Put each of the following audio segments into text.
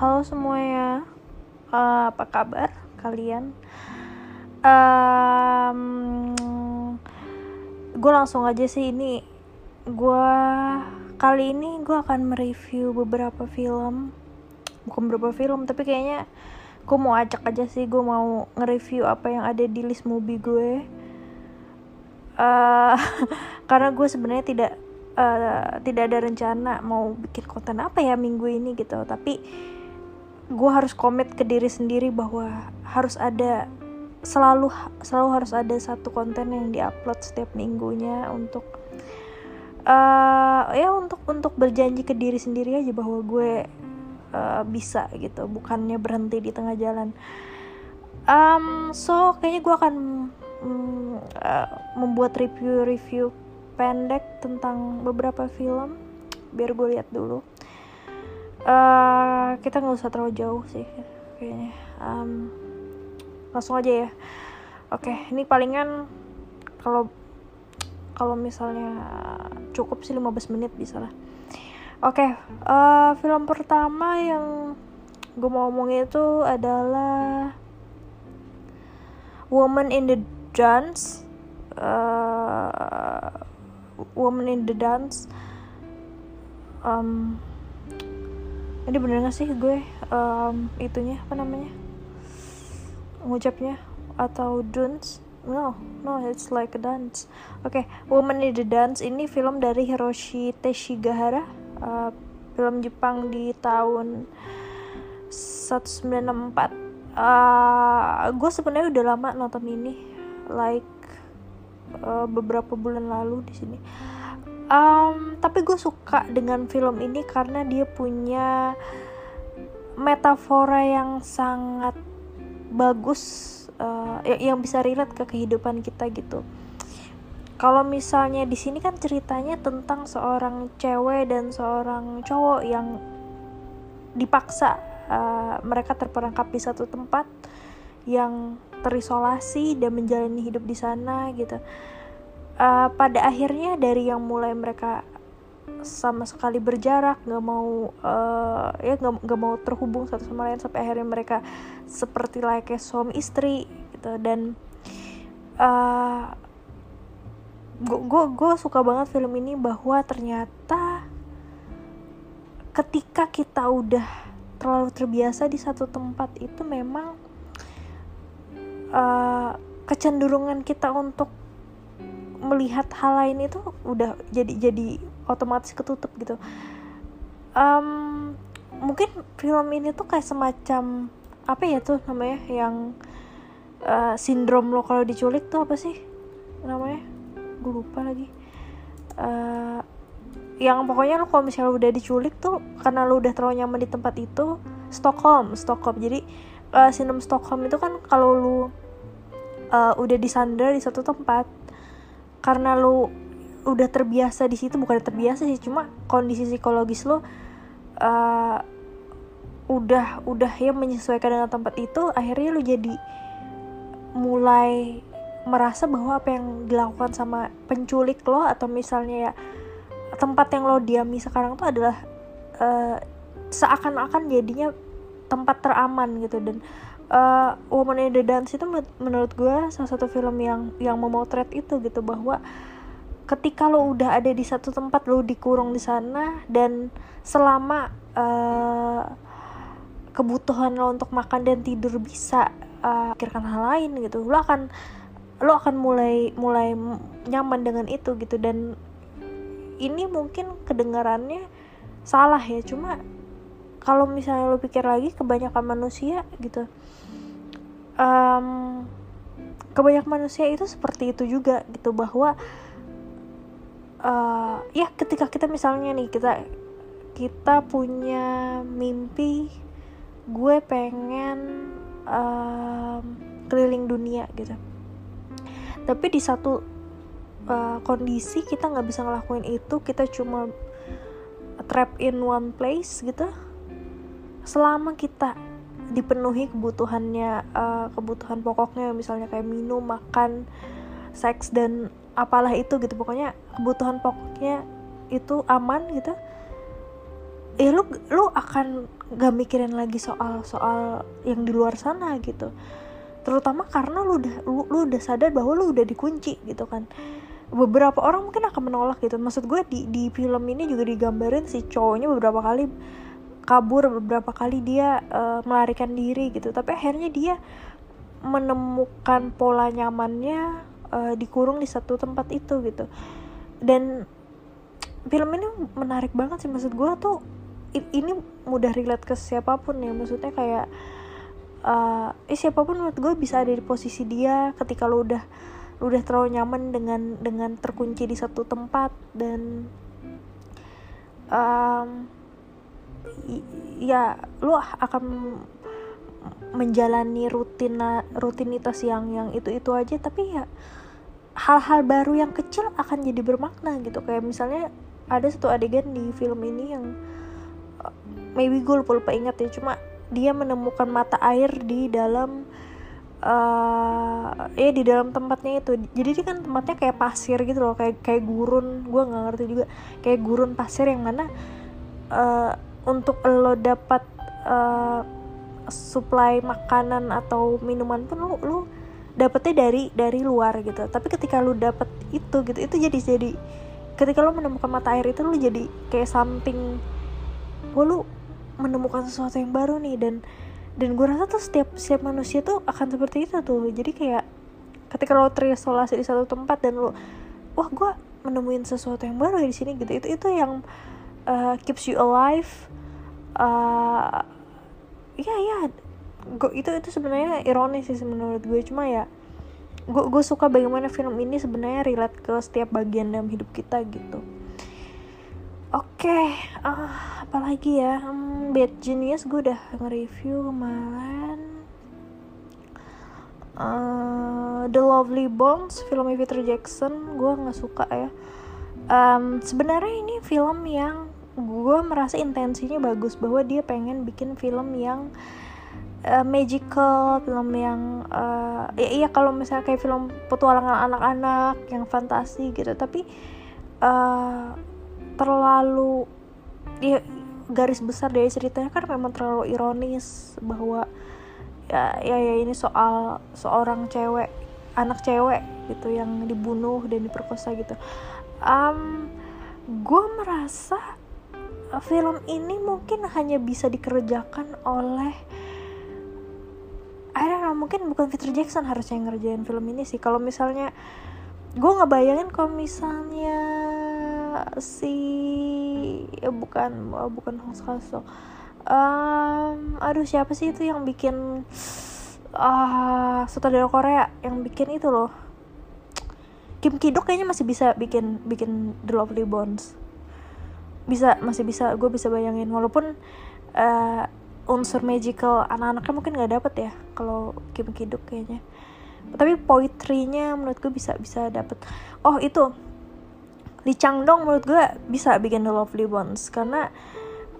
halo semuanya, uh, apa kabar kalian? Um, gue langsung aja sih ini, gue kali ini gue akan mereview beberapa film, bukan beberapa film tapi kayaknya gue mau acak aja sih gue mau nge-review apa yang ada di list movie gue. Uh, karena gue sebenarnya tidak uh, tidak ada rencana mau bikin konten apa ya minggu ini gitu tapi gue harus komit ke diri sendiri bahwa harus ada selalu selalu harus ada satu konten yang diupload setiap minggunya untuk uh, ya untuk untuk berjanji ke diri sendiri aja bahwa gue uh, bisa gitu bukannya berhenti di tengah jalan. Um, so kayaknya gue akan um, uh, membuat review-review pendek tentang beberapa film biar gue lihat dulu uh, kita nggak usah terlalu jauh sih kayaknya. Um, langsung aja ya. Oke okay, ini palingan kalau kalau misalnya cukup sih 15 menit bisa lah. Oke okay, uh, eh, film pertama yang gue mau ngomongin itu adalah Woman in the Dance. Uh, Woman in the Dance. Um, ini bener gak sih gue um, itunya apa namanya? Ngucapnya? Atau dance? No no it's like a dance. Oke okay. Woman in the Dance ini film dari Hiroshi Teshigahara uh, film Jepang di tahun 1964 uh, gue sebenarnya udah lama nonton ini like uh, beberapa bulan lalu di sini um, tapi gue suka dengan film ini karena dia punya metafora yang sangat bagus uh, yang bisa relate ke kehidupan kita gitu. Kalau misalnya di sini kan ceritanya tentang seorang cewek dan seorang cowok yang dipaksa uh, mereka terperangkap di satu tempat yang terisolasi dan menjalani hidup di sana gitu uh, pada akhirnya dari yang mulai mereka sama sekali berjarak nggak mau uh, ya nggak mau terhubung satu sama lain sampai akhirnya mereka seperti layaknya suami istri gitu. Dan uh, gue gue suka banget film ini bahwa ternyata ketika kita udah terlalu terbiasa di satu tempat itu memang uh, kecenderungan kita untuk melihat hal lain itu udah jadi jadi otomatis ketutup gitu. Um, mungkin film ini tuh kayak semacam apa ya tuh namanya yang uh, sindrom lo kalau diculik tuh apa sih namanya? Gue lupa lagi. Uh, yang pokoknya lo kalau misalnya udah diculik tuh karena lo udah terlalu nyaman di tempat itu Stockholm Stockholm. Jadi uh, sindrom Stockholm itu kan kalau lo uh, udah disandar di satu tempat karena lo udah terbiasa di situ bukan terbiasa sih cuma kondisi psikologis lo uh, udah udah ya menyesuaikan dengan tempat itu akhirnya lo jadi mulai merasa bahwa apa yang dilakukan sama penculik lo atau misalnya ya tempat yang lo diami sekarang tuh adalah uh, seakan-akan jadinya tempat teraman gitu dan uh, Woman in the Dance itu menurut gue salah satu film yang yang memotret itu gitu bahwa ketika lo udah ada di satu tempat lo dikurung di sana dan selama uh, kebutuhan lo untuk makan dan tidur bisa uh, pikirkan hal lain gitu lo akan lo akan mulai mulai nyaman dengan itu gitu. Dan ini mungkin kedengarannya salah ya cuma kalau misalnya lo pikir lagi kebanyakan manusia gitu. Um, kebanyakan manusia itu seperti itu juga gitu bahwa uh, ya ketika kita misalnya nih kita kita punya mimpi gue pengen um, keliling dunia gitu. Tapi di satu uh, kondisi kita nggak bisa ngelakuin itu kita cuma trap in one place gitu selama kita dipenuhi kebutuhannya uh, kebutuhan pokoknya misalnya kayak minum makan seks dan apalah itu gitu. Pokoknya kebutuhan pokoknya itu aman gitu. Ya lu lu akan gak mikirin lagi soal soal yang di luar sana gitu. Terutama karena lu udah lu, lu udah sadar bahwa lu udah dikunci gitu kan. Beberapa orang mungkin akan menolak gitu. Maksud gue di di film ini juga digambarin si cowoknya beberapa kali kabur beberapa kali dia uh, melarikan diri gitu. Tapi akhirnya dia menemukan pola nyamannya uh, dikurung di satu tempat itu gitu. Dan film ini menarik banget sih. Maksud gue tuh ini mudah relate ke siapa pun ya. Maksudnya kayak uh, eh siapa pun menurut gue bisa ada di posisi dia ketika lo udah lo udah terlalu nyaman dengan dengan terkunci di satu tempat. Dan ya lo akan menjalani rutina rutinitas yang yang itu itu aja. Tapi ya hal-hal baru yang kecil akan jadi bermakna gitu. Kayak misalnya ada satu adegan di film ini yang maybe gue lupa lupa ingat ya. Cuma dia menemukan mata air di dalam uh, ya di dalam tempatnya itu. Jadi dia kan tempatnya kayak pasir gitu loh. Kayak kayak gurun. Gue nggak ngerti juga. Kayak gurun pasir yang mana untuk lo dapat uh, supply makanan atau minuman pun lo lo dapetnya dari dari luar gitu. Tapi ketika lo dapet itu gitu itu jadi jadi ketika lo menemukan mata air itu lo jadi kayak something gue lu menemukan sesuatu yang baru nih. Dan dan gue rasa tuh setiap setiap manusia tuh akan seperti itu tuh. Jadi kayak ketika lo terisolasi di satu tempat dan lo wah gue menemuin sesuatu yang baru di sini gitu. Itu itu yang uh, keeps you alive uh, ya ya itu itu sebenarnya ironis sih menurut gue cuma ya gue gue suka bagaimana film ini sebenarnya relate ke setiap bagian dalam hidup kita gitu Oke, okay, uh, apalagi ya? Hmm, Bad Genius gue udah nge-review kemarin. Uh, The Lovely Bones, film Peter Jackson, gue nggak suka ya. Um, Sebenarnya ini film yang gue merasa intensinya bagus bahwa dia pengen bikin film yang uh, magical, film yang uh, ya iya kalau misalnya kayak film petualangan anak-anak yang fantasi gitu, tapi uh, terlalu ya garis besar dari ceritanya kan memang terlalu ironis bahwa ya ya, ya ini soal seorang cewek anak cewek gitu yang dibunuh dan diperkosa gitu. Um, gue merasa film ini mungkin hanya bisa dikerjakan oleh I don't know, mungkin bukan Peter Jackson harusnya yang ngerjain film ini sih. Kalau misalnya gue nggak bayangin kalau misalnya si ya bukan oh, bukan Hans Castle um, aduh siapa sih itu yang bikin ah uh, sutradara Korea yang bikin itu loh? Kim Kidok kayaknya masih bisa bikin bikin The Lovely Bones bisa masih bisa gue bisa bayangin. Walaupun uh, unsur magical anak-anaknya mungkin nggak dapet ya kalau Kim Kidok kayaknya. Tapi poetrynya menurut gue bisa bisa dapet. Oh itu. Lee Chang Dong menurut gue bisa bikin The Lovely Bones karena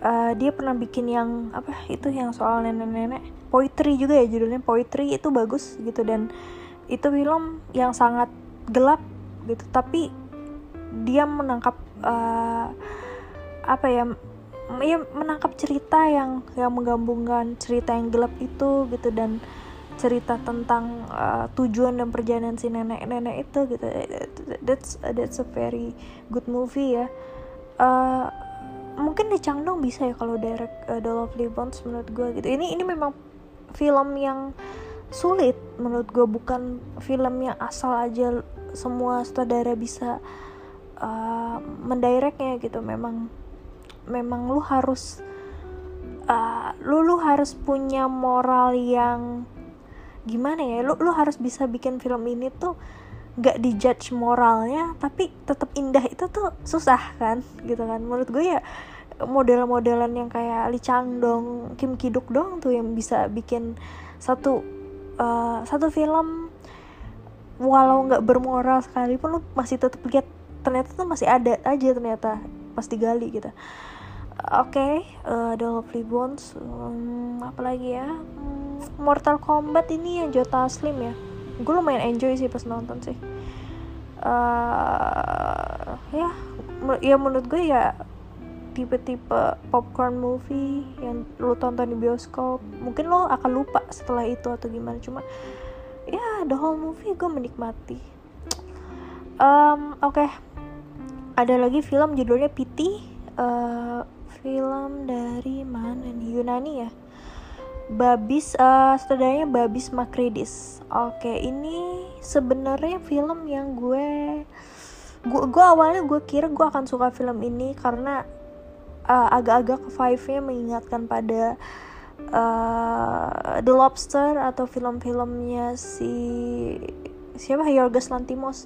uh, dia pernah bikin yang apa itu yang soal nenek-nenek. Poetry juga ya judulnya poetry itu bagus gitu. Dan itu film yang sangat gelap gitu. Tapi dia menangkap uh, apa ya ya menangkap cerita yang yang menggabungkan cerita yang gelap itu gitu dan cerita tentang uh, tujuan dan perjalanan si nenek-nenek itu gitu. That's that's a very good movie ya. Uh, mungkin di Changdong bisa ya kalau direct uh, The Lovely Bones menurut gue gitu. Ini ini memang film yang sulit menurut gue bukan film yang asal aja semua sutradara bisa uh, mendirectnya gitu. Memang memang lu harus uh, lu lu harus punya moral yang gimana ya lu lu harus bisa bikin film ini tuh gak dijudge moralnya tapi tetap indah itu tuh susah kan gitu kan menurut gue ya model-modelan yang kayak Lee Chang Dong, Kim Ki Duk dong tuh yang bisa bikin satu uh, satu film walau nggak bermoral sekalipun lu masih tetap lihat ternyata tuh masih ada aja ternyata pas digali gitu. Oke, okay, uh, The Lovely Bones, um, apa lagi ya? Hmm, Mortal Kombat ini yang Jota Slim ya gue lumayan enjoy sih pas nonton sih uh, ya ya menurut gue ya tipe-tipe popcorn movie yang lo tonton di bioskop mungkin lo akan lupa setelah itu atau gimana cuma ya the whole movie gue menikmati um, oke okay. ada lagi film judulnya Pity uh, film dari mana nih? Yunani ya? Babis uh, saudaranya Babis Makridis. Oke ini sebenarnya film yang gue gue gue awalnya gue kira gue akan suka film ini karena uh, agak-agak vibe-nya mengingatkan pada uh, The Lobster atau film-filmnya si siapa? Yorgos Lantimos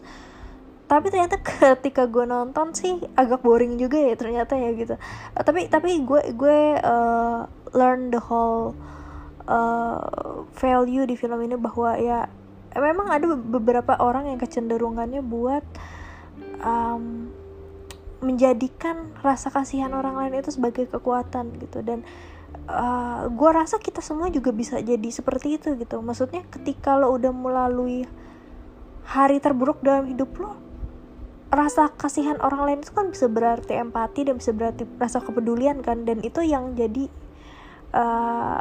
tapi ternyata ketika gue nonton sih agak boring juga ya ternyata ya gitu. Uh, tapi tapi gue gue uh, learn the whole uh, value di film ini bahwa ya memang ada beberapa orang yang kecenderungannya buat um, menjadikan rasa kasihan orang lain itu sebagai kekuatan gitu. Dan uh, gue rasa kita semua juga bisa jadi seperti itu gitu. Maksudnya ketika lo udah melalui hari terburuk dalam hidup lo rasa kasihan orang lain itu kan bisa berarti empati dan bisa berarti rasa kepedulian kan. Dan itu yang jadi uh,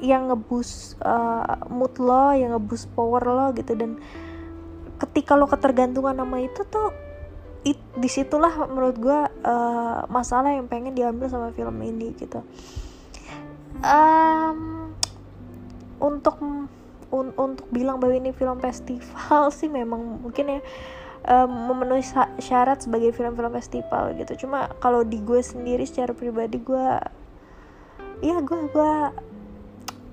yang ngebus uh, mood lo yang ngebus power lo gitu. Dan ketika lo ketergantungan sama itu tuh it, di situlah menurut gue uh, masalah yang pengen diambil sama film ini gitu. Um, untuk un, untuk bilang bahwa ini film festival sih memang mungkin ya um, memenuhi syarat sebagai film-film festival gitu. Cuma kalau di gue sendiri secara pribadi gue ya gue gue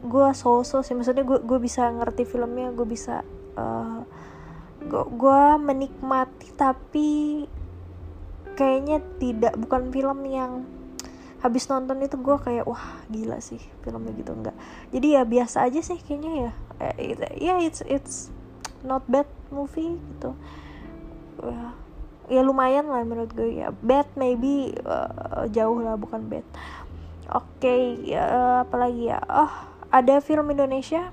gue so-so sih. Maksudnya gue gue bisa ngerti filmnya gue bisa uh, gue menikmati tapi kayaknya tidak bukan film yang habis nonton itu gue kayak wah gila sih filmnya gitu. Enggak. Jadi ya biasa aja sih kayaknya ya. Ya yeah, it's it's not bad movie gitu ya, ya lumayan lah menurut gue ya. Bad maybe uh, jauh lah bukan bad. Oke okay, ya, apalagi ya? Oh ada film Indonesia?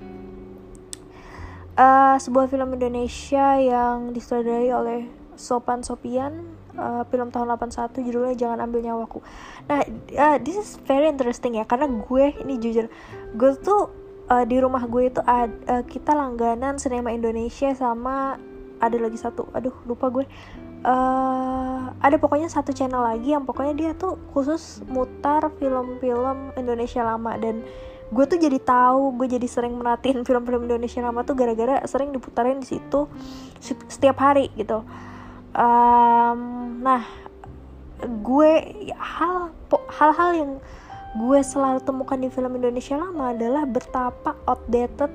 Uh, sebuah film Indonesia yang disutradarai oleh Sopan Sopian uh, film tahun 81 judulnya Jangan Ambil Nyawaku. Nah uh, this is very interesting ya karena gue ini jujur gue tuh uh, di rumah gue itu ad, uh, kita langganan sinema Indonesia sama ada lagi satu. Aduh lupa gue. Uh, ada pokoknya satu channel lagi yang pokoknya dia tuh khusus mutar film-film Indonesia lama. Dan gue tuh jadi tahu gue jadi sering merhatiin film-film Indonesia lama tuh gara-gara sering diputarin di situ setiap hari gitu. Um, nah gue hal hal-hal yang gue selalu temukan di film Indonesia lama adalah betapa outdated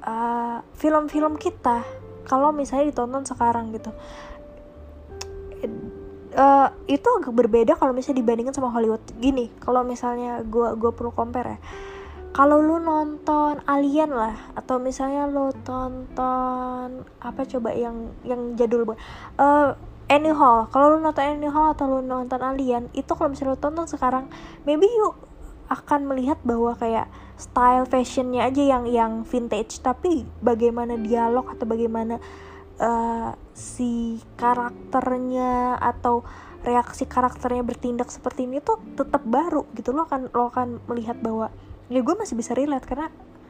uh, film-film kita kalau misalnya ditonton sekarang gitu. Uh, itu agak berbeda kalau misalnya dibandingkan sama Hollywood. Gini kalau misalnya gue gue perlu compare ya. Kalau lu nonton Alien lah atau misalnya lu tonton apa coba yang yang jadul banget uh, Annie Hall kalau lu nonton Annie Hall atau lu nonton Alien itu kalau misalnya lu tonton sekarang maybe you akan melihat bahwa kayak style fashionnya aja yang yang vintage. Tapi bagaimana dialog atau bagaimana uh, si karakternya atau reaksi karakternya bertindak seperti ini tuh tetap baru gitu. Lo akan lo akan melihat bahwa ya gue masih bisa relate karena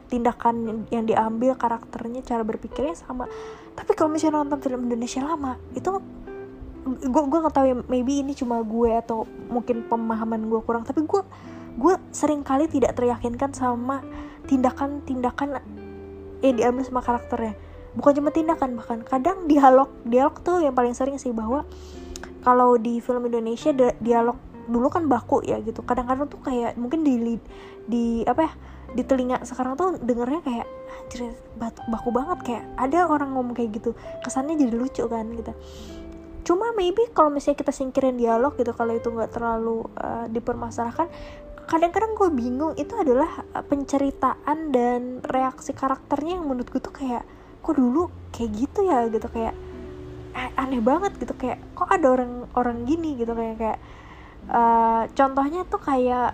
tindakan yang diambil karakternya cara berpikirnya sama. Tapi kalau misalnya nonton film Indonesia lama itu gue gue nggak tahu ya maybe ini cuma gue atau mungkin pemahaman gue kurang. Tapi gue gue sering kali tidak teryakinkan sama tindakan-tindakan yang diambil sama karakternya. Bukan cuma tindakan bahkan kadang dialog dialog tuh yang paling sering sih bahwa kalau di film Indonesia dialog dulu kan baku ya gitu. Kadang-kadang tuh kayak mungkin di di apa ya di telinga sekarang tuh dengernya kayak anjir baku, banget. Kayak ada orang ngomong kayak gitu kesannya jadi lucu kan gitu. Cuma maybe kalau misalnya kita singkirin dialog gitu kalau itu nggak terlalu uh, dipermasalahkan kadang-kadang gue bingung itu adalah eh, penceritaan dan reaksi karakternya yang menurut gue tuh kayak kok dulu kayak gitu ya? Gitu kayak eh, aneh banget gitu kayak kok ada orang orang gini? Gitu kayak kayak uh, contohnya tuh kayak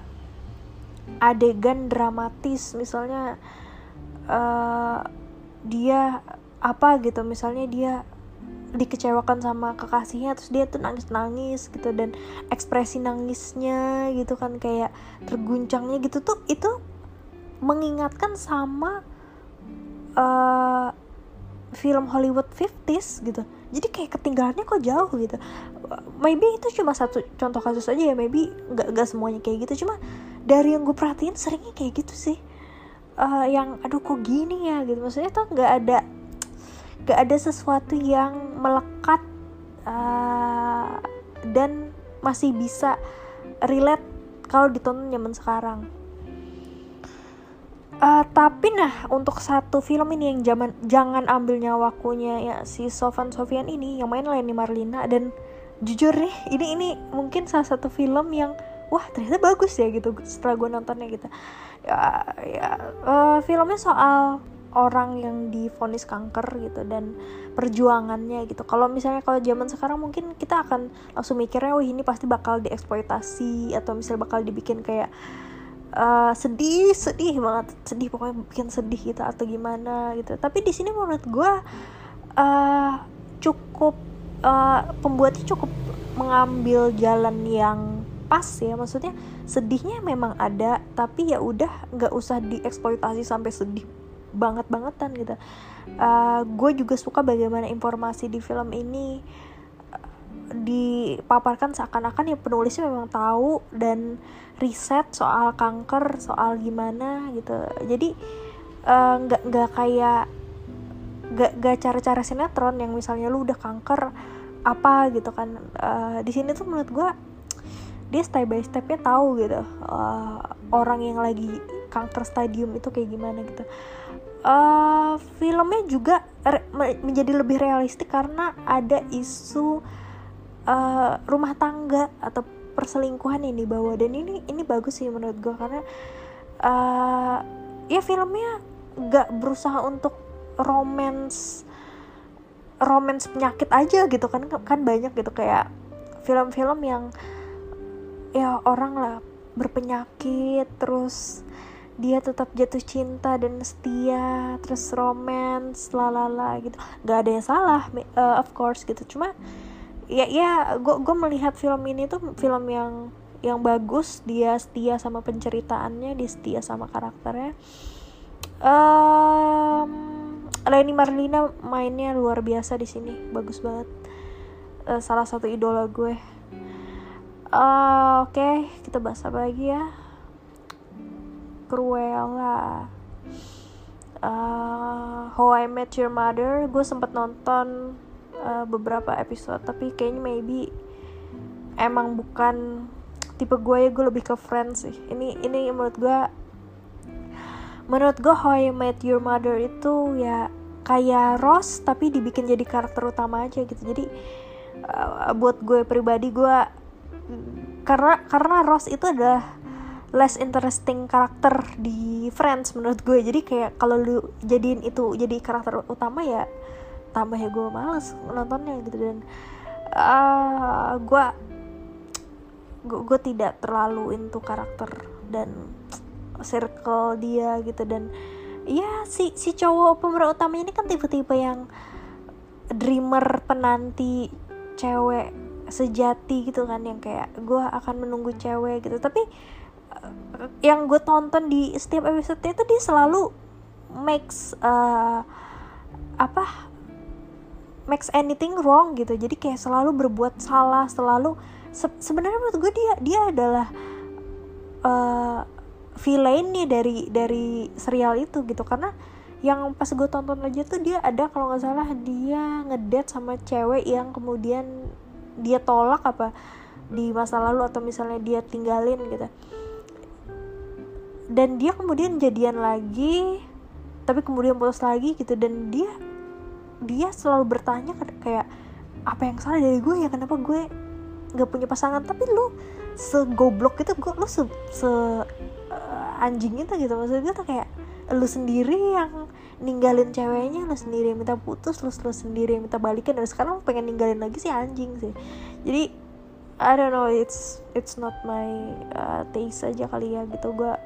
adegan dramatis misalnya uh, dia apa gitu misalnya dia dikecewakan sama kekasihnya terus dia tuh nangis nangis gitu dan ekspresi nangisnya gitu kan kayak terguncangnya gitu tuh itu mengingatkan sama uh, film Hollywood 50s gitu. Jadi kayak ketinggalannya kok jauh gitu. Maybe itu cuma satu contoh kasus aja ya maybe nggak nggak semuanya kayak gitu. Cuma dari yang gue perhatiin seringnya kayak gitu sih. Uh, yang aduh kok gini ya? gitu. Maksudnya tuh nggak ada nggak ada sesuatu yang melekat uh, dan masih bisa relate kalau ditonton zaman sekarang. Uh, tapi nah untuk satu film ini yang zaman jangan ambil nyawakunya ya si Sofan Sofian ini yang main Leni Marlina dan jujur nih ini ini mungkin salah satu film yang wah ternyata bagus ya gitu setelah gue nontonnya gitu. Ya ya uh, filmnya soal orang yang difonis kanker gitu dan perjuangannya gitu. Kalau misalnya kalau zaman sekarang mungkin kita akan langsung mikirnya wah ini pasti bakal dieksploitasi atau misalnya bakal dibikin kayak uh, sedih sedih banget sedih pokoknya bikin sedih gitu atau gimana gitu. Tapi di sini menurut gue uh, cukup uh, pembuatnya cukup mengambil jalan yang pas ya. Maksudnya sedihnya memang ada tapi ya udah nggak usah dieksploitasi sampai sedih banget bangetan gitu. Uh, gue juga suka bagaimana informasi di film ini dipaparkan seakan-akan ya penulisnya memang tahu dan riset soal kanker soal gimana gitu. Jadi eh, nggak uh, nggak kayak gak, gak cara-cara sinetron yang misalnya lu udah kanker apa gitu kan. Uh, di sini tuh menurut gue dia step by stepnya tahu gitu uh, orang yang lagi kanker stadium itu kayak gimana gitu uh, filmnya juga menjadi lebih realistik karena ada isu uh, rumah tangga atau perselingkuhan yang dibawa. Dan ini ini bagus sih menurut gue karena uh, ya filmnya gak berusaha untuk romance romance penyakit aja gitu kan kan banyak gitu kayak film-film yang ya orang lah berpenyakit terus dia tetap jatuh cinta dan setia terus romance lalala gitu. Gak ada yang salah uh, of course gitu. Cuma ya ya gue gue melihat film ini tuh film yang yang bagus dia setia sama penceritaannya dia setia sama karakternya. Um, Leni Marlina mainnya luar biasa di sini bagus banget. Uh, salah satu idola gue. Uh, oke okay, kita bahas apa lagi ya Cruella. Uh, How I Met Your Mother gue sempet nonton uh, beberapa episode tapi kayaknya maybe emang bukan tipe gue ya gue lebih ke friends sih. Ini ini menurut gue menurut gue How I Met Your Mother itu ya kayak Ross tapi dibikin jadi karakter utama aja gitu. Jadi uh, buat gue pribadi gue karena karena Ross itu adalah less interesting karakter di Friends menurut gue. Jadi kayak kalau lu jadiin itu jadi karakter utama ya tambah ya gue males nontonnya gitu. Dan uh, gue gue tidak terlalu into karakter dan circle dia gitu. Dan ya si si cowok pemeran utama ini kan tipe-tipe yang dreamer penanti cewek sejati gitu kan. Yang kayak gue akan menunggu cewek gitu. Tapi yang gue tonton di setiap episode itu dia selalu makes uh, apa makes anything wrong gitu. Jadi kayak selalu berbuat salah selalu se sebenarnya menurut gue dia dia adalah uh, villain nih dari dari serial itu gitu. Karena yang pas gue tonton aja tuh dia ada kalau nggak salah dia ngedate sama cewek yang kemudian dia tolak apa di masa lalu atau misalnya dia tinggalin gitu dan dia kemudian jadian lagi tapi kemudian putus lagi gitu. Dan dia dia selalu bertanya kayak apa yang salah dari gue ya? Kenapa gue nggak punya pasangan? Tapi lu segoblok itu gue lu se, se uh, anjing itu gitu. Maksud gue tuh kayak lu sendiri yang ninggalin ceweknya lu sendiri yang minta putus lu, lu sendiri yang minta balikan. Dan sekarang lu pengen ninggalin lagi sih anjing sih. Jadi I don't know it's it's not my uh, taste aja kali ya gitu. Gue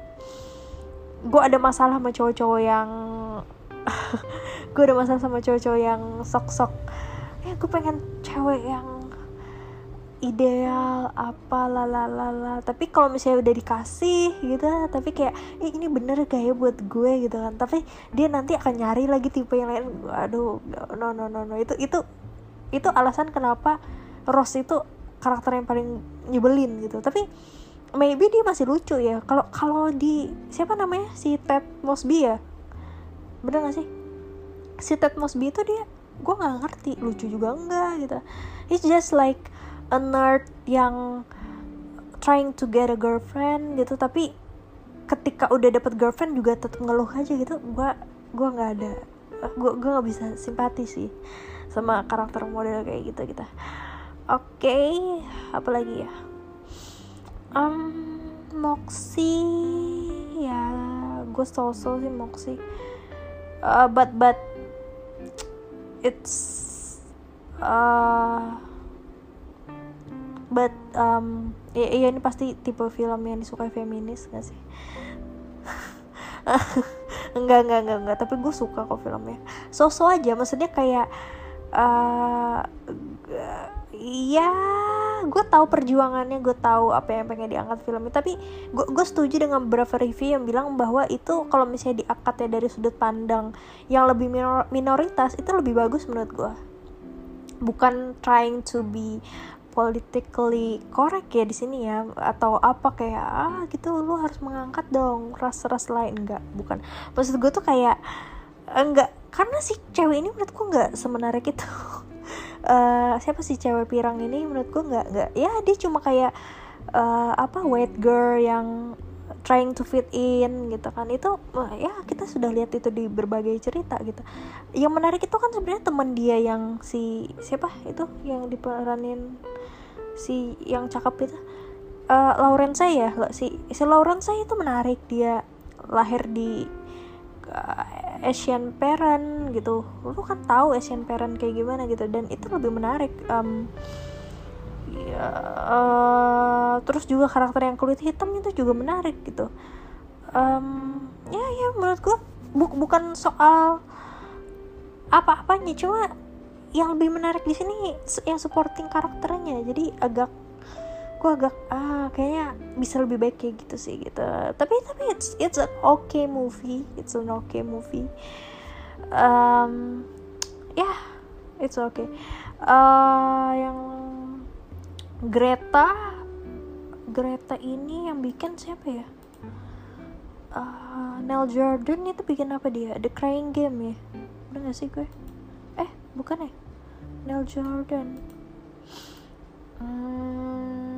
gue ada masalah sama cowok-cowok yang gue ada masalah sama cowok-cowok yang sok-sok. Ya gue pengen cewek yang ideal apa lalalala tapi kalau misalnya udah dikasih gitu tapi kayak eh, ini bener gak ya buat gue gitu kan. Tapi dia nanti akan nyari lagi tipe yang lain. Aduh no no no no. Itu itu itu alasan kenapa Rose itu karakter yang paling nyebelin gitu. Tapi maybe dia masih lucu ya. Kalau kalau di siapa namanya? Si Ted Mosby ya? Bener gak sih? Si Ted Mosby itu dia gue nggak ngerti lucu juga enggak gitu. It's just like a nerd yang trying to get a girlfriend gitu. Tapi ketika udah dapet girlfriend juga tetap ngeluh aja gitu. Gua gua nggak ada gua gua nggak bisa simpati sih sama karakter model kayak gitu gitu oke okay, apa lagi ya um Moxie. Ya gue so-so sih Moxie. Uh, but but it's uh, but um ya, ya ini pasti tipe film yang disukai feminis gak sih? Enggak enggak enggak enggak. Tapi gue suka kok filmnya. So-so aja maksudnya kayak uh, ya gue tahu perjuangannya gue tahu apa yang pengen diangkat filmnya tapi gue gue setuju dengan beberapa review yang bilang bahwa itu kalau misalnya diangkatnya dari sudut pandang yang lebih minor, minoritas itu lebih bagus menurut gue bukan trying to be politically correct ya di sini ya atau apa kayak ah gitu lu harus mengangkat dong ras-ras lain. Enggak bukan. Maksud gue tuh kayak enggak. Karena si cewek ini menurutku enggak semenarik itu uh, siapa sih cewek pirang ini? Menurutku enggak enggak ya dia cuma kayak uh, apa white girl yang trying to fit in gitu kan. Itu ya kita sudah lihat itu di berbagai cerita gitu. Yang menarik itu kan sebenarnya teman dia yang si siapa? Itu yang diperanin si yang cakep itu. Uh, Lauren saya ya? Si si Lauren saya itu menarik. Dia lahir di Asian parent gitu. Lu kan tahu Asian parent kayak gimana gitu dan itu lebih menarik um, ya uh, terus juga karakter yang kulit hitam itu juga menarik gitu. Um, ya ya menurut gua bu bukan soal apa-apanya cuma yang lebih menarik di sini yang supporting karakternya. Jadi agak gue agak ah kayaknya bisa lebih baik kayak gitu sih gitu. Tapi tapi it's it's an okay movie it's an okay movie. Um yeah it's okay. Uh, yang Greta Greta ini yang bikin siapa ya? Uh, Neil Jordan itu bikin apa dia? The Crying Game ya? Udah gak sih gue? Bukan ya? Neil Jordan. Hmm,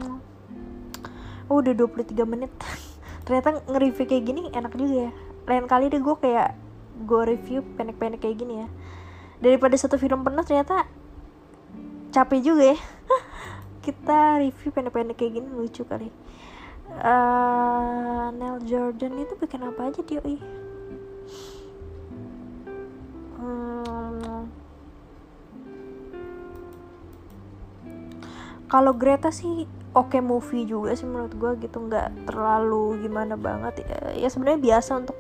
oh, udah 23 menit. Ternyata nge-review kayak gini enak juga ya. Lain kali deh gue kayak gue review pendek-pendek kayak gini ya. Daripada satu film penuh ternyata capek juga ya. Kita review pendek-pendek kayak gini lucu kali. Uh, Neil Jordan itu bikin apa aja dia ih. Kalau Greta sih oke okay movie juga sih menurut gue gitu nggak terlalu gimana banget. Ya, ya sebenarnya biasa untuk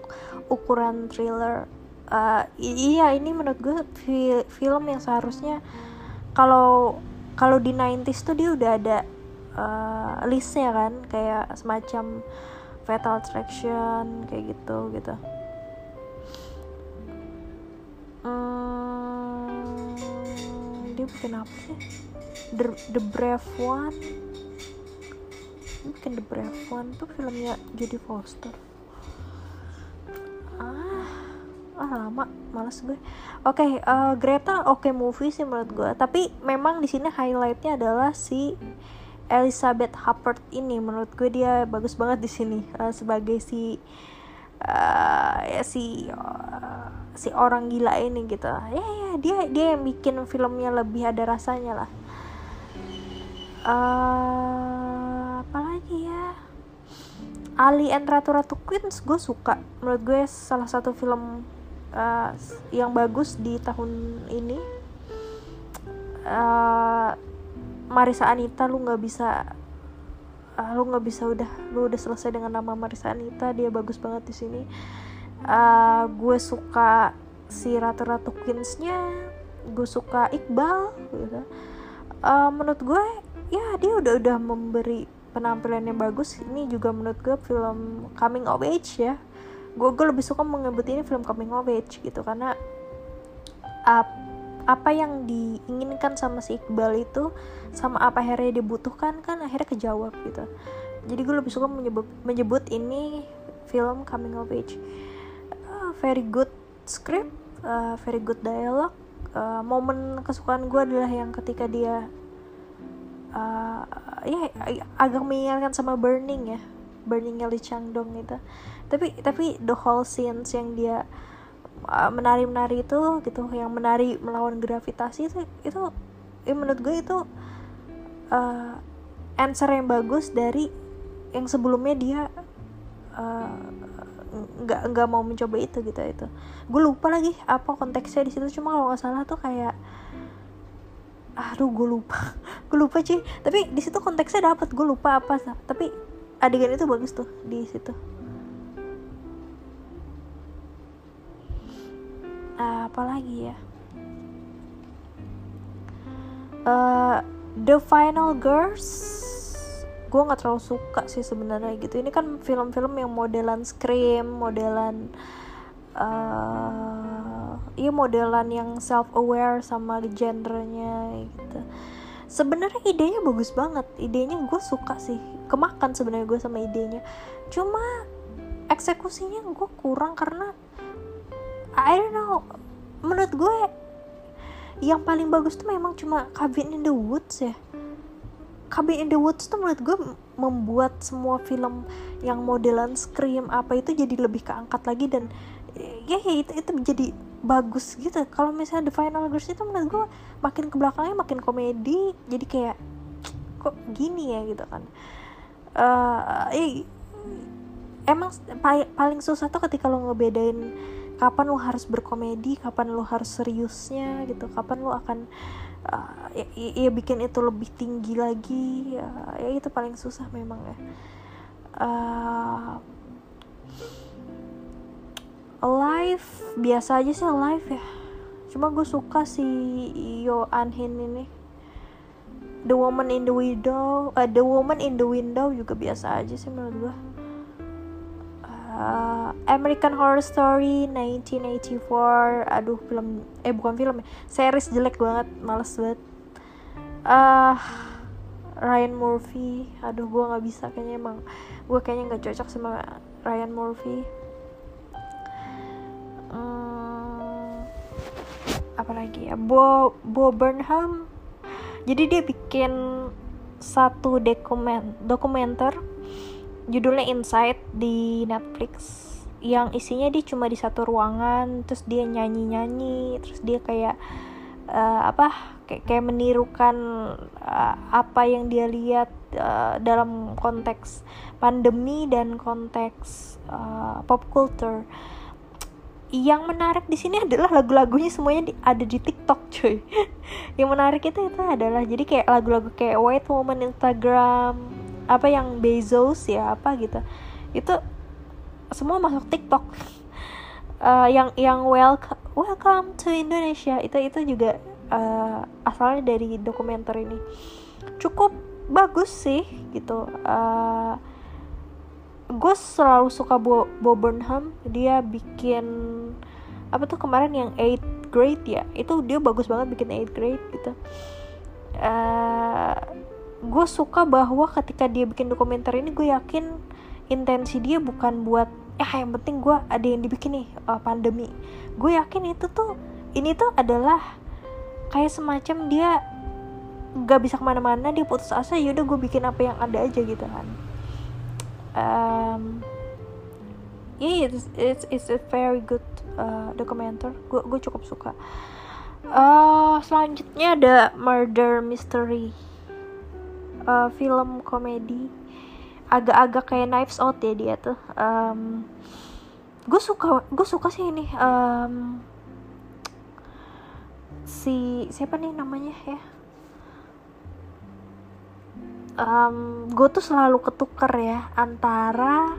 ukuran thriller. Uh, iya ini menurut gue fi film yang seharusnya kalau kalau di 90s tuh dia udah ada uh, listnya kan kayak semacam Fatal Attraction kayak gitu gitu. Hmm, dia bikin apa sih? The, The Brave One bukan The Brave One tuh filmnya Jodie Foster. Ah ah lama malas gue. Oke okay, uh, eh, Greta oke okay movie sih menurut gue. Tapi memang di sini highlightnya adalah si Elizabeth Huppert ini. Menurut gue dia bagus banget di sini uh, sebagai si uh, ya si uh, si orang gila ini gitu. Ya ya dia dia yang bikin filmnya lebih ada rasanya lah Ali and Ratu Ratu Queens gue suka. Menurut gue salah satu film uh, yang bagus di tahun ini uh, Marisa Anita lu nggak bisa uh, lu nggak bisa udah lu udah selesai dengan nama Marisa Anita dia bagus banget di sini. Uh, gue suka si Ratu Ratu Queensnya gue suka Iqbal gitu. Uh, menurut gue ya dia udah udah memberi penampilan yang bagus ini juga menurut gue film coming of age ya. Gue gue lebih suka menyebut ini film coming of age gitu karena uh, apa yang diinginkan sama si Iqbal itu sama apa akhirnya dibutuhkan kan akhirnya kejawab gitu. Jadi gue lebih suka menyebut menyebut ini film coming of age. Uh, very good script uh, very good dialogue. Uh, momen kesukaan gue adalah yang ketika dia uh, ya agak mengingatkan sama Burning ya. Burningnya Lee Chang Dong itu. Tapi tapi the whole scenes yang dia uh, menari-menari itu gitu yang menari melawan gravitasi itu itu ya menurut gue itu uh, answer yang bagus dari yang sebelumnya dia nggak uh, nggak mau mencoba itu gitu itu. Gue lupa lagi apa konteksnya di situ cuma kalau nggak salah tuh kayak aduh gue lupa. Gue lupa sih tapi di situ konteksnya dapat gue lupa apa tapi adegan itu bagus tuh di situ. Apa lagi ya? Uh, The Final Girls gue nggak terlalu suka sih sebenarnya gitu. Ini kan film-film yang modelan scream modelan uh, iya modelan yang self aware sama genrenya gitu. Sebenarnya idenya bagus banget. Idenya gue suka sih. Kemakan sebenarnya gue sama idenya. Cuma eksekusinya gue kurang karena I don't know menurut gue yang paling bagus tuh memang cuma Cabin in the Woods ya. Cabin in the Woods tuh menurut gue membuat semua film yang modelan scream apa itu jadi lebih keangkat lagi dan ya, ya itu itu jadi bagus gitu. Kalau misalnya The Final Girls itu menurut gue makin ke belakangnya makin komedi jadi kayak kok gini ya gitu kan. Uh, eh, emang paling susah tuh ketika lo ngebedain kapan lo harus berkomedi kapan lo harus seriusnya gitu kapan lo akan uh, ya, ya bikin itu lebih tinggi lagi ya, ya itu paling susah memang ya. Uh, live biasa aja sih live ya. Cuma gue suka si Yo Anhin ini. The Woman in the Window uh, The Woman in the Window juga biasa aja sih menurut gue uh, American Horror Story 1984 aduh film eh bukan film ya. Series jelek banget males banget. Uh, Ryan Murphy. Aduh gue nggak bisa kayaknya emang. Gue kayaknya nggak cocok sama Ryan Murphy hmm, apa lagi ya? Bo Bo Burnham. Jadi dia bikin satu dokumen dokumenter judulnya Inside di Netflix yang isinya dia cuma di satu ruangan terus dia nyanyi nyanyi terus dia kayak uh, apa kayak kayak menirukan uh, apa yang dia lihat uh, dalam konteks pandemi dan konteks uh, pop culture yang menarik di sini adalah lagu-lagunya semuanya di, ada di TikTok cuy. Yang menarik itu itu adalah jadi kayak lagu-lagu kayak White Woman Instagram apa yang Bezos ya apa gitu. Itu semua masuk TikTok. Uh, yang yang welcome welcome to Indonesia. Itu itu juga uh, asalnya dari dokumenter ini. Cukup bagus sih gitu. Uh, gue selalu suka Bo, Bo Burnham. Dia bikin apa tuh kemarin yang 8 grade ya? Itu dia bagus banget bikin 8 grade gitu. Uh, gue suka bahwa ketika dia bikin dokumenter ini gue yakin intensi dia bukan buat ya yang penting gue ada yang dibikin nih uh, pandemi. Gue yakin itu tuh ini tuh adalah kayak semacam dia gak bisa ke mana-mana dia putus asa yaudah gue bikin apa yang ada aja gitu kan um, yeah it's, it's, it's a very good uh, documenter gue gue cukup suka. Uh, selanjutnya ada murder mystery. Uh, film komedi. Agak-agak kayak Knives Out ya dia tuh. Um, gue suka gue suka sih ini. Um, si siapa nih namanya ya um, gue tuh selalu ketuker ya antara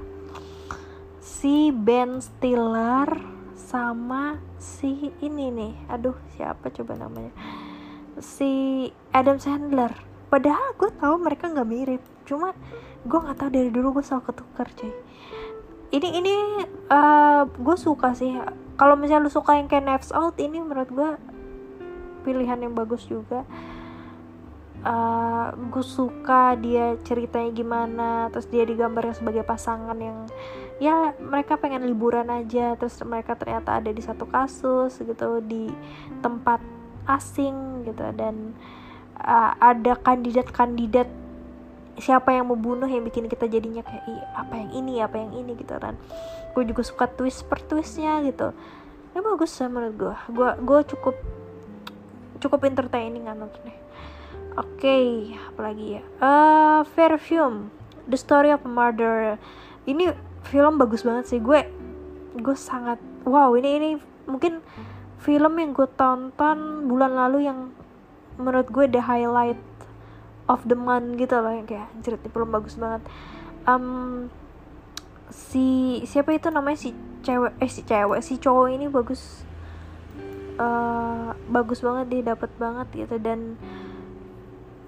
si Ben Stiller sama si ini nih. Aduh siapa coba namanya? Si Adam Sandler. Padahal gue tahu mereka nggak mirip. Cuma gue nggak tahu dari dulu gue selalu ketukar cuy. Ini ini uh, gue suka sih. Kalau misalnya lu suka yang kayak Knives Out ini menurut gue pilihan yang bagus juga uh, gue suka dia ceritanya gimana terus dia digambarkan sebagai pasangan yang ya mereka pengen liburan aja terus mereka ternyata ada di satu kasus gitu di tempat asing gitu dan uh, ada kandidat-kandidat siapa yang membunuh yang bikin kita jadinya kayak apa yang ini apa yang ini gitu kan. Gue juga suka twist per twistnya gitu. Ya bagus sih menurut gue gue gue cukup cukup entertaining kan nontonnya oke okay, apalagi ya? Uh, Perfume The Story of Murder ini film bagus banget sih. Gue gue sangat wow ini ini mungkin film yang gue tonton bulan lalu yang menurut gue the highlight of the month gitu loh. Yang kayak ini film bagus banget. Um, si siapa itu namanya? Si cewek eh si cewek si cowok ini bagus. Uh, bagus banget dia dapat banget gitu. Dan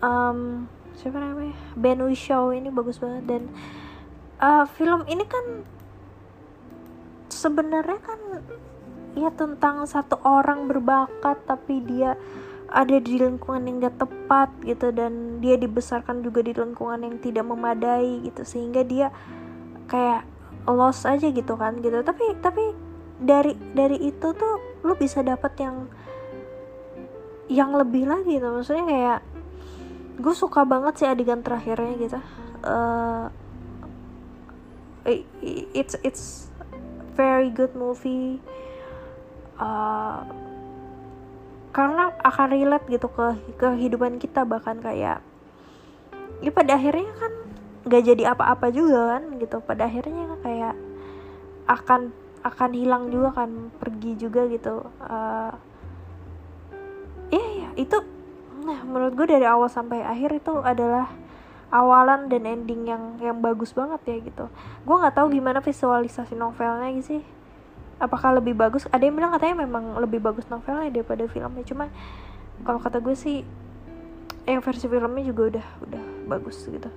um, siapa namanya? Ben Whishaw ini bagus banget. Dan uh, film ini kan sebenarnya kan ya tentang satu orang berbakat tapi dia ada di lingkungan yang gak tepat gitu. Dan dia dibesarkan juga di lingkungan yang tidak memadai gitu. Sehingga dia kayak lost aja gitu kan gitu. Tapi tapi dari dari itu tuh lu bisa dapat yang yang lebih lagi gitu. Maksudnya kayak gue suka banget sih adegan terakhirnya gitu. Uh, it's it's very good movie. Uh, karena akan relate gitu ke kehidupan kita bahkan kayak ya pada akhirnya kan gak jadi apa-apa juga kan gitu. Pada akhirnya kayak akan akan hilang juga kan pergi juga gitu. Uh, ya ya itu nah menurut gue dari awal sampai akhir itu adalah awalan dan ending yang yang bagus banget ya gitu. Gue nggak tahu gimana visualisasi novelnya gitu sih. Apakah lebih bagus? Ada yang bilang katanya memang lebih bagus novelnya daripada filmnya. Cuma kalau kata gue sih yang versi filmnya juga udah udah bagus gitu.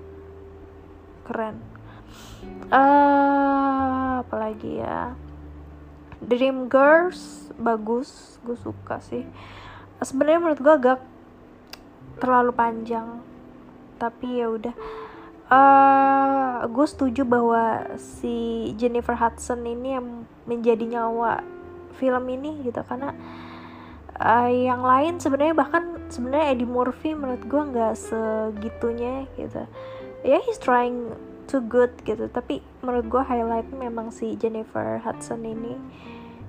Keren. Uh, apalagi ya? Dream Girls bagus. Gue suka sih. Sebenarnya menurut gue agak terlalu panjang. Tapi ya udah. Uh, gue setuju bahwa si Jennifer Hudson ini yang menjadi nyawa film ini gitu. Karena uh, yang lain sebenarnya bahkan sebenarnya Eddie Murphy menurut gue nggak segitunya gitu. Ya yeah, he's trying too good gitu. Tapi menurut gue highlight memang si Jennifer Hudson ini.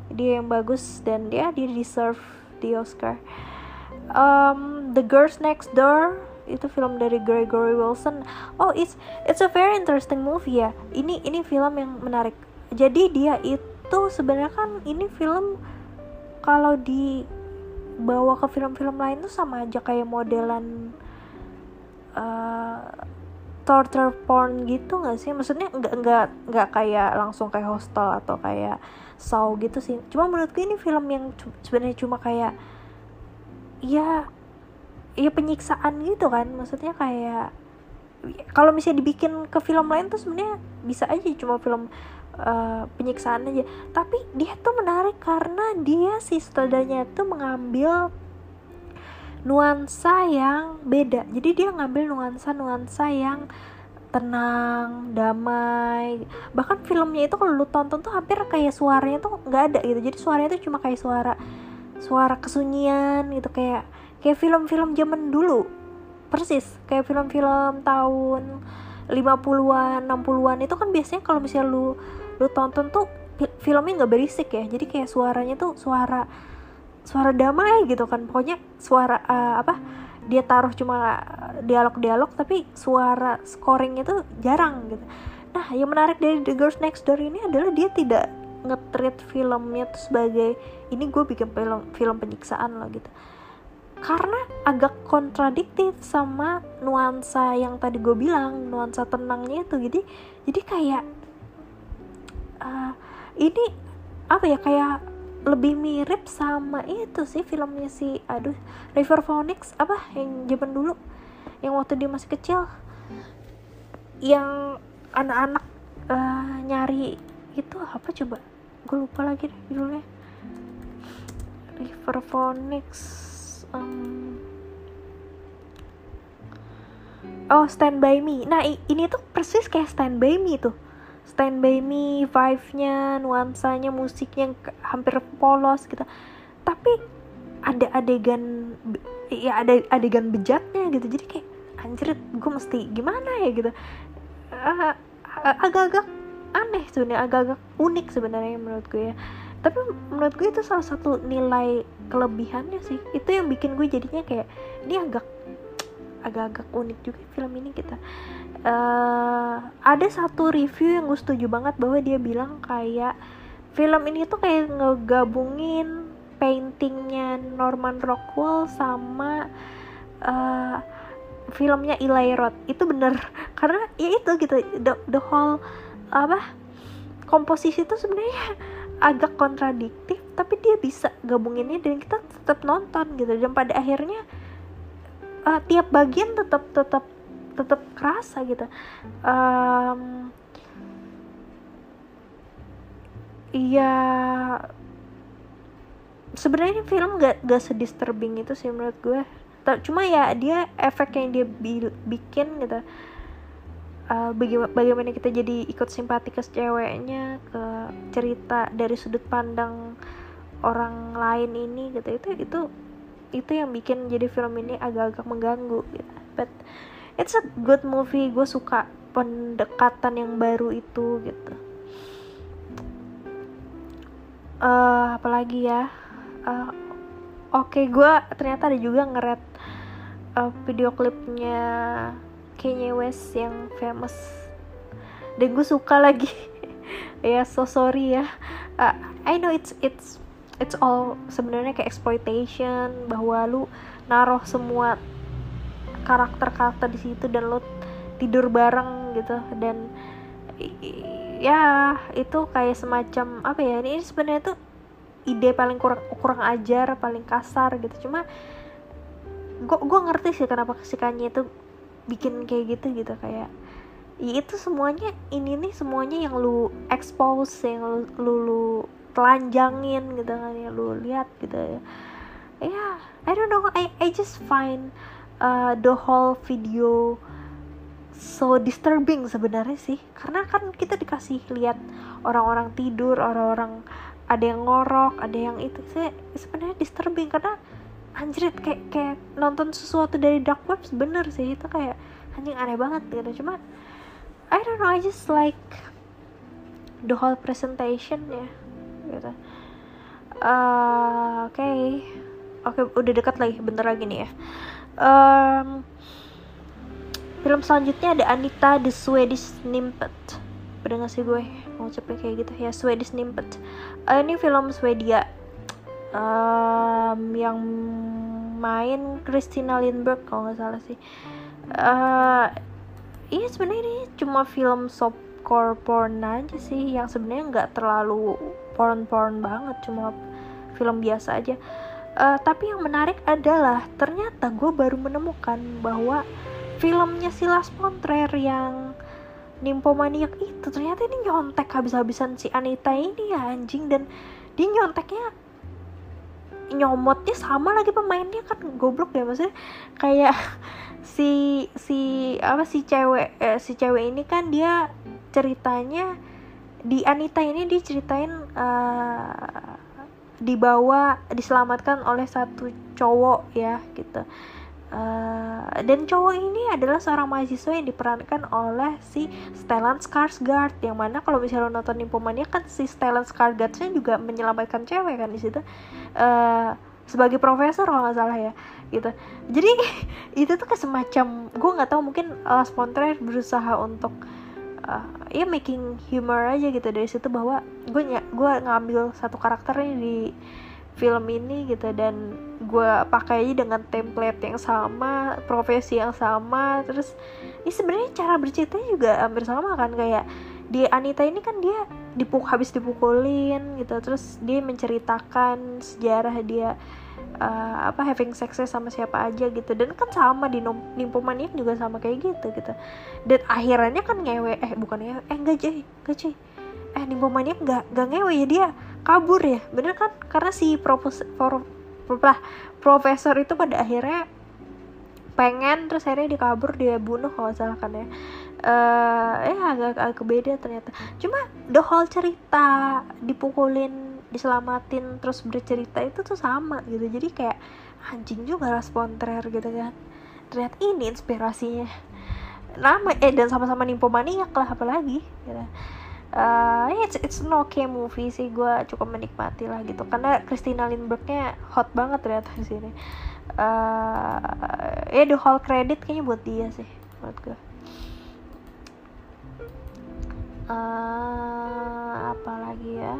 Dia yang bagus dan dia dia deserve di Oscar um, The Girls Next Door itu film dari Gregory Wilson. Oh it's it's a very interesting movie ya. Ini ini film yang menarik. Jadi dia itu sebenarnya kan ini film kalau dibawa ke film-film lain tuh sama aja kayak modelan uh, torture porn gitu nggak sih? Maksudnya nggak nggak nggak kayak langsung kayak hostel atau kayak saw gitu sih. Cuma menurutku ini film yang sebenarnya cuma kayak ya ya penyiksaan gitu kan. Maksudnya kayak kalau misalnya dibikin ke film lain tuh sebenarnya bisa aja cuma film uh, penyiksaan aja. Tapi dia tuh menarik karena dia si sutradaranya tuh mengambil nuansa yang beda. Jadi dia ngambil nuansa nuansa yang tenang damai. Bahkan filmnya itu kalau lu tonton tuh hampir kayak suaranya tuh nggak ada gitu. Jadi suaranya tuh cuma kayak suara suara kesunyian gitu kayak kayak film-film zaman dulu. Persis kayak film-film tahun 50-an 60-an itu kan biasanya kalau misalnya lu lu tonton tuh filmnya nggak berisik ya. Jadi kayak suaranya tuh suara suara damai gitu kan. Pokoknya suara uh, apa dia taruh cuma dialog-dialog tapi suara scoringnya tuh jarang gitu. Nah yang menarik dari The Girls Next Door ini adalah dia tidak ngetreat filmnya tuh sebagai ini gue bikin film film penyiksaan loh gitu. Karena agak kontradiktif sama nuansa yang tadi gue bilang nuansa tenangnya itu. Jadi jadi kayak uh, ini apa ya kayak lebih mirip sama itu sih filmnya si aduh River Phoenix apa yang zaman dulu yang waktu dia masih kecil. Yang anak-anak uh, nyari itu apa coba? Gue lupa lagi deh judulnya River Phoenix um, oh Stand By Me. Nah ini tuh persis kayak Stand By Me tuh. Stand By Me vibe-nya nuansanya musiknya hampir polos gitu. Tapi ada adegan ya ada adegan bejatnya gitu. Jadi kayak anjir gue mesti gimana ya gitu. Uh, agak-agak aneh sebenarnya agak-agak unik sebenarnya menurut gue ya tapi menurut gue itu salah satu nilai kelebihannya sih. Itu yang bikin gue jadinya kayak ini agak agak-agak unik juga film ini kita. Uh, ada satu review yang gue setuju banget bahwa dia bilang kayak film ini tuh kayak ngegabungin paintingnya Norman Rockwell sama uh, filmnya Eli Roth. Itu bener. Karena ya itu gitu the, the whole apa komposisi itu sebenarnya agak kontradiktif tapi dia bisa gabunginnya dan kita tetap nonton gitu. Dan pada akhirnya uh, tiap bagian tetap tetap tetap kerasa gitu. Um, iya sebenarnya film gak gak sedisturbing itu sih menurut gue. Cuma ya dia efek yang dia bi bikin gitu. Uh, bagaimana, bagaimana kita jadi ikut simpati ke ceweknya ke cerita dari sudut pandang orang lain ini gitu. Itu itu itu yang bikin jadi film ini agak-agak mengganggu gitu. but it's a good movie. Gue suka pendekatan yang baru itu gitu. Uh, apalagi ya? Uh, oke okay, gue ternyata ada juga ngeret uh, video klipnya Kanye West yang famous. Dan gue suka lagi ya so sorry ya. Uh, I know it's it's it's all sebenarnya kayak exploitation bahwa lu naruh semua karakter-karakter di situ dan lu tidur bareng gitu. Dan ya itu kayak semacam apa ya ini sebenarnya tuh ide paling kurang kurang ajar paling kasar gitu. Cuma gue ngerti sih kenapa kesikannya itu bikin kayak gitu gitu kayak ya itu semuanya ini nih semuanya yang lu expose yang lu, lu, lu telanjangin gitu kan ya lu lihat gitu ya. Ya yeah, I don't know I I just find uh, the whole video so disturbing sebenarnya sih. Karena kan kita dikasih lihat orang-orang tidur orang-orang ada yang ngorok ada yang itu sih sebenarnya disturbing. Karena anjrit kayak kayak nonton sesuatu dari dark web bener sih itu kayak anjing aneh banget gitu. Cuma I don't know I just like the whole presentation ya gitu. Uh, oke. Okay. oke okay, udah dekat lagi bentar lagi nih ya. Um, film selanjutnya ada Anita the Swedish Snippet pada gak sih gue mau cepet kayak gitu? Ya Swedish Snippet uh, ini film Swedia. Um, yang main Christina Lindbergh kalau nggak salah sih. Uh, iya sebenarnya ini cuma film softcore porn aja sih yang sebenarnya nggak terlalu porn-porn banget cuma film biasa aja. Uh, tapi yang menarik adalah ternyata gue baru menemukan bahwa filmnya Silas Pontrer yang Nimpomaniak itu ternyata ini nyontek habis-habisan si Anita ini ya anjing. Dan dia nyonteknya nyomotnya sama lagi pemainnya kan goblok ya maksudnya kayak si si apa si cewek eh, si cewek ini kan dia ceritanya di Anita ini diceritain uh, dibawa diselamatkan oleh satu cowok ya gitu uh, dan cowok ini adalah seorang mahasiswa yang diperankan oleh si Stellan Skarsgård yang mana kalau misalnya lo nonton Nymphomania kan si Stellan Skarsgårdnya juga menyelamatkan cewek kan di situ. Uh, sebagai profesor kalau nggak salah ya gitu. Jadi itu tuh kayak semacam gue nggak tahu mungkin Lars von berusaha untuk uh, ya making humor aja gitu dari situ bahwa gue gue ngambil satu karakternya di film ini gitu dan gue pakai dengan template yang sama profesi yang sama. Terus ini sebenarnya cara bercerita juga hampir sama kan kayak di Anita ini kan dia dipuk habis dipukulin gitu. Terus dia menceritakan sejarah dia uh, apa having sex sama siapa aja gitu. Dan kan sama di nimpomaniak juga sama kayak gitu gitu. Dan akhirnya kan ngewe eh bukan ya eh enggak cuy enggak cuy eh nimpomaniak enggak enggak ngewe ya dia kabur ya. Bener kan? Karena si propos pro, pro, profesor itu pada akhirnya pengen terus akhirnya dia kabur dia bunuh kalau salah kan ya. Uh, eh agak agak beda ternyata. Cuma the whole cerita dipukulin diselamatin terus bercerita itu tuh sama gitu. Jadi kayak anjing juga lah sponter gitu kan. Ternyata ini inspirasinya. Nama eh dan sama-sama nimpomaniak lah apalagi gitu. Uh, it's it's an okay movie sih gue cukup menikmati lah gitu. Karena Christina Lindberghnya hot banget ternyata di sini. Uh, ya the whole credit kayaknya buat dia sih menurut gue uh, apa lagi ya?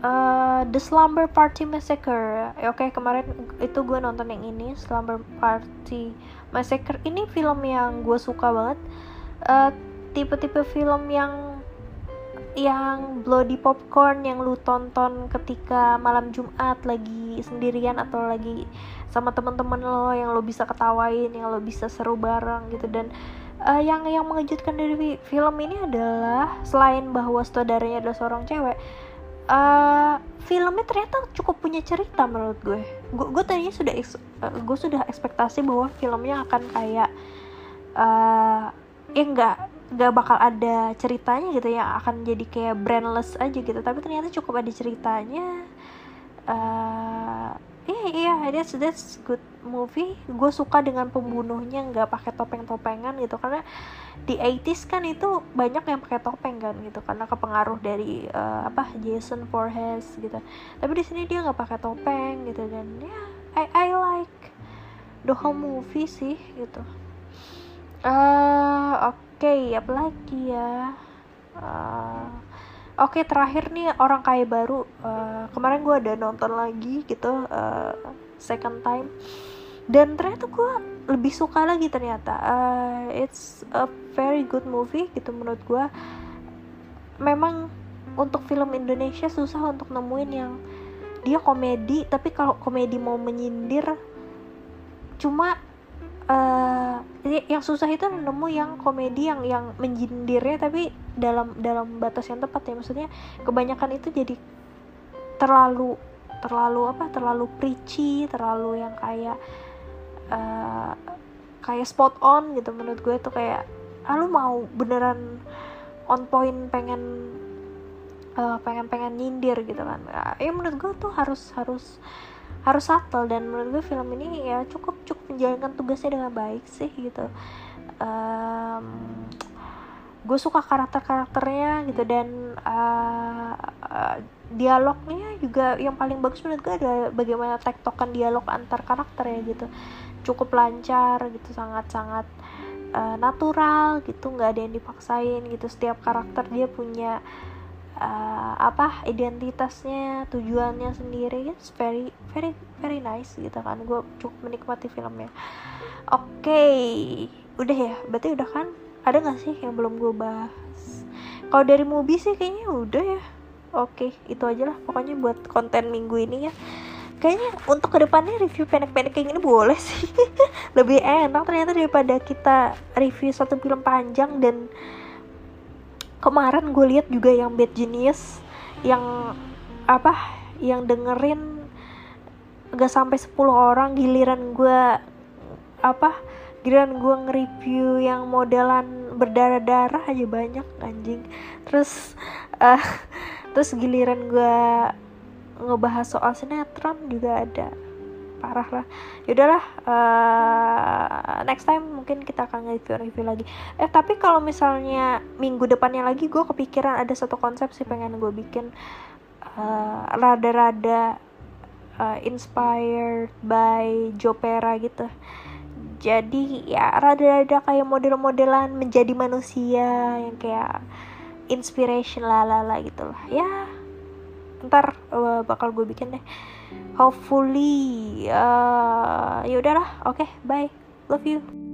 Uh, The Slumber Party Massacre. Oke okay, kemarin itu gue nonton yang ini Slumber Party Massacre. Ini film yang gue suka banget. Uh, tipe-tipe film yang yang bloody popcorn yang lu tonton ketika malam Jumat lagi sendirian atau lagi sama teman-teman lo yang lo bisa ketawain yang lo bisa seru bareng gitu. Dan uh, yang yang mengejutkan dari film ini adalah selain bahwa saudaranya adalah seorang cewek uh, filmnya ternyata cukup punya cerita menurut gue. Gue tadinya sudah uh, gue sudah ekspektasi bahwa filmnya akan kayak uh, ya enggak nggak bakal ada ceritanya gitu yang akan jadi kayak brandless aja gitu. Tapi ternyata cukup ada ceritanya. Uh, iya yeah, that's that's good movie. Gue suka dengan pembunuhnya nggak pakai topeng-topengan gitu. Karena di 80s kan itu banyak yang pakai topeng kan gitu. Karena kepengaruh dari uh, apa Jason Voorhees gitu. Tapi di sini dia nggak pakai topeng gitu dan ya yeah, I I like the whole movie sih gitu. Uh, okay, apa lagi ya? Uh, Oke okay, terakhir nih orang kaya baru. Uh, kemarin gue ada nonton lagi gitu uh, second time. Dan ternyata gue lebih suka lagi ternyata. Uh, it's a very good movie gitu menurut gue memang untuk film Indonesia susah untuk nemuin yang dia komedi tapi kalau komedi mau menyindir cuma uh, yang susah itu nemu yang komedi yang yang menjindirnya tapi dalam dalam batas yang tepat ya. Maksudnya kebanyakan itu jadi terlalu terlalu apa terlalu preachy terlalu yang kayak uh, kayak spot on gitu menurut gue tuh kayak ah lu mau beneran on point pengen uh, pengen pengen nyindir gitu kan. Ya menurut gue tuh harus harus harus subtle dan menurut gue film ini ya cukup cukup menjalankan tugasnya dengan baik sih gitu. Um, gue suka karakter karakternya gitu dan uh, uh, dialognya juga yang paling bagus menurut gue adalah bagaimana tektokan dialog antar karakter ya gitu. Cukup lancar gitu sangat sangat uh, natural gitu nggak ada yang dipaksain gitu. Setiap karakter dia punya apa identitasnya tujuannya sendiri it's very very very nice gitu kan. Gue cukup menikmati filmnya. Oke okay. udah ya? Berarti udah kan? Ada nggak sih yang belum gue bahas? Kalau dari movie sih kayaknya udah ya. Oke okay, itu aja lah pokoknya buat konten minggu ini ya. Kayaknya untuk ke depannya review pendek-pendek kayak gini boleh sih. Lebih enak ternyata daripada kita review satu film panjang dan kemarin gue lihat juga yang Bad Genius yang apa yang dengerin gak sampai 10 orang giliran gue apa giliran gue nge-review yang modelan berdarah-darah aja banyak anjing. Terus uh, terus giliran gue ngebahas soal sinetron juga ada parah lah. Yaudahlah uh, next time mungkin kita akan review-review lagi. Eh tapi kalau misalnya minggu depannya lagi gue kepikiran ada satu konsep sih pengen gue bikin. Uh, rada-rada uh, inspired by Jopera gitu. Jadi ya rada-rada kayak model-modelan menjadi manusia yang kayak inspiration lah lah gitu lah ya ntar uh, bakal gue bikin deh hopefully uh, ya udahlah. Oke okay, bye. Love you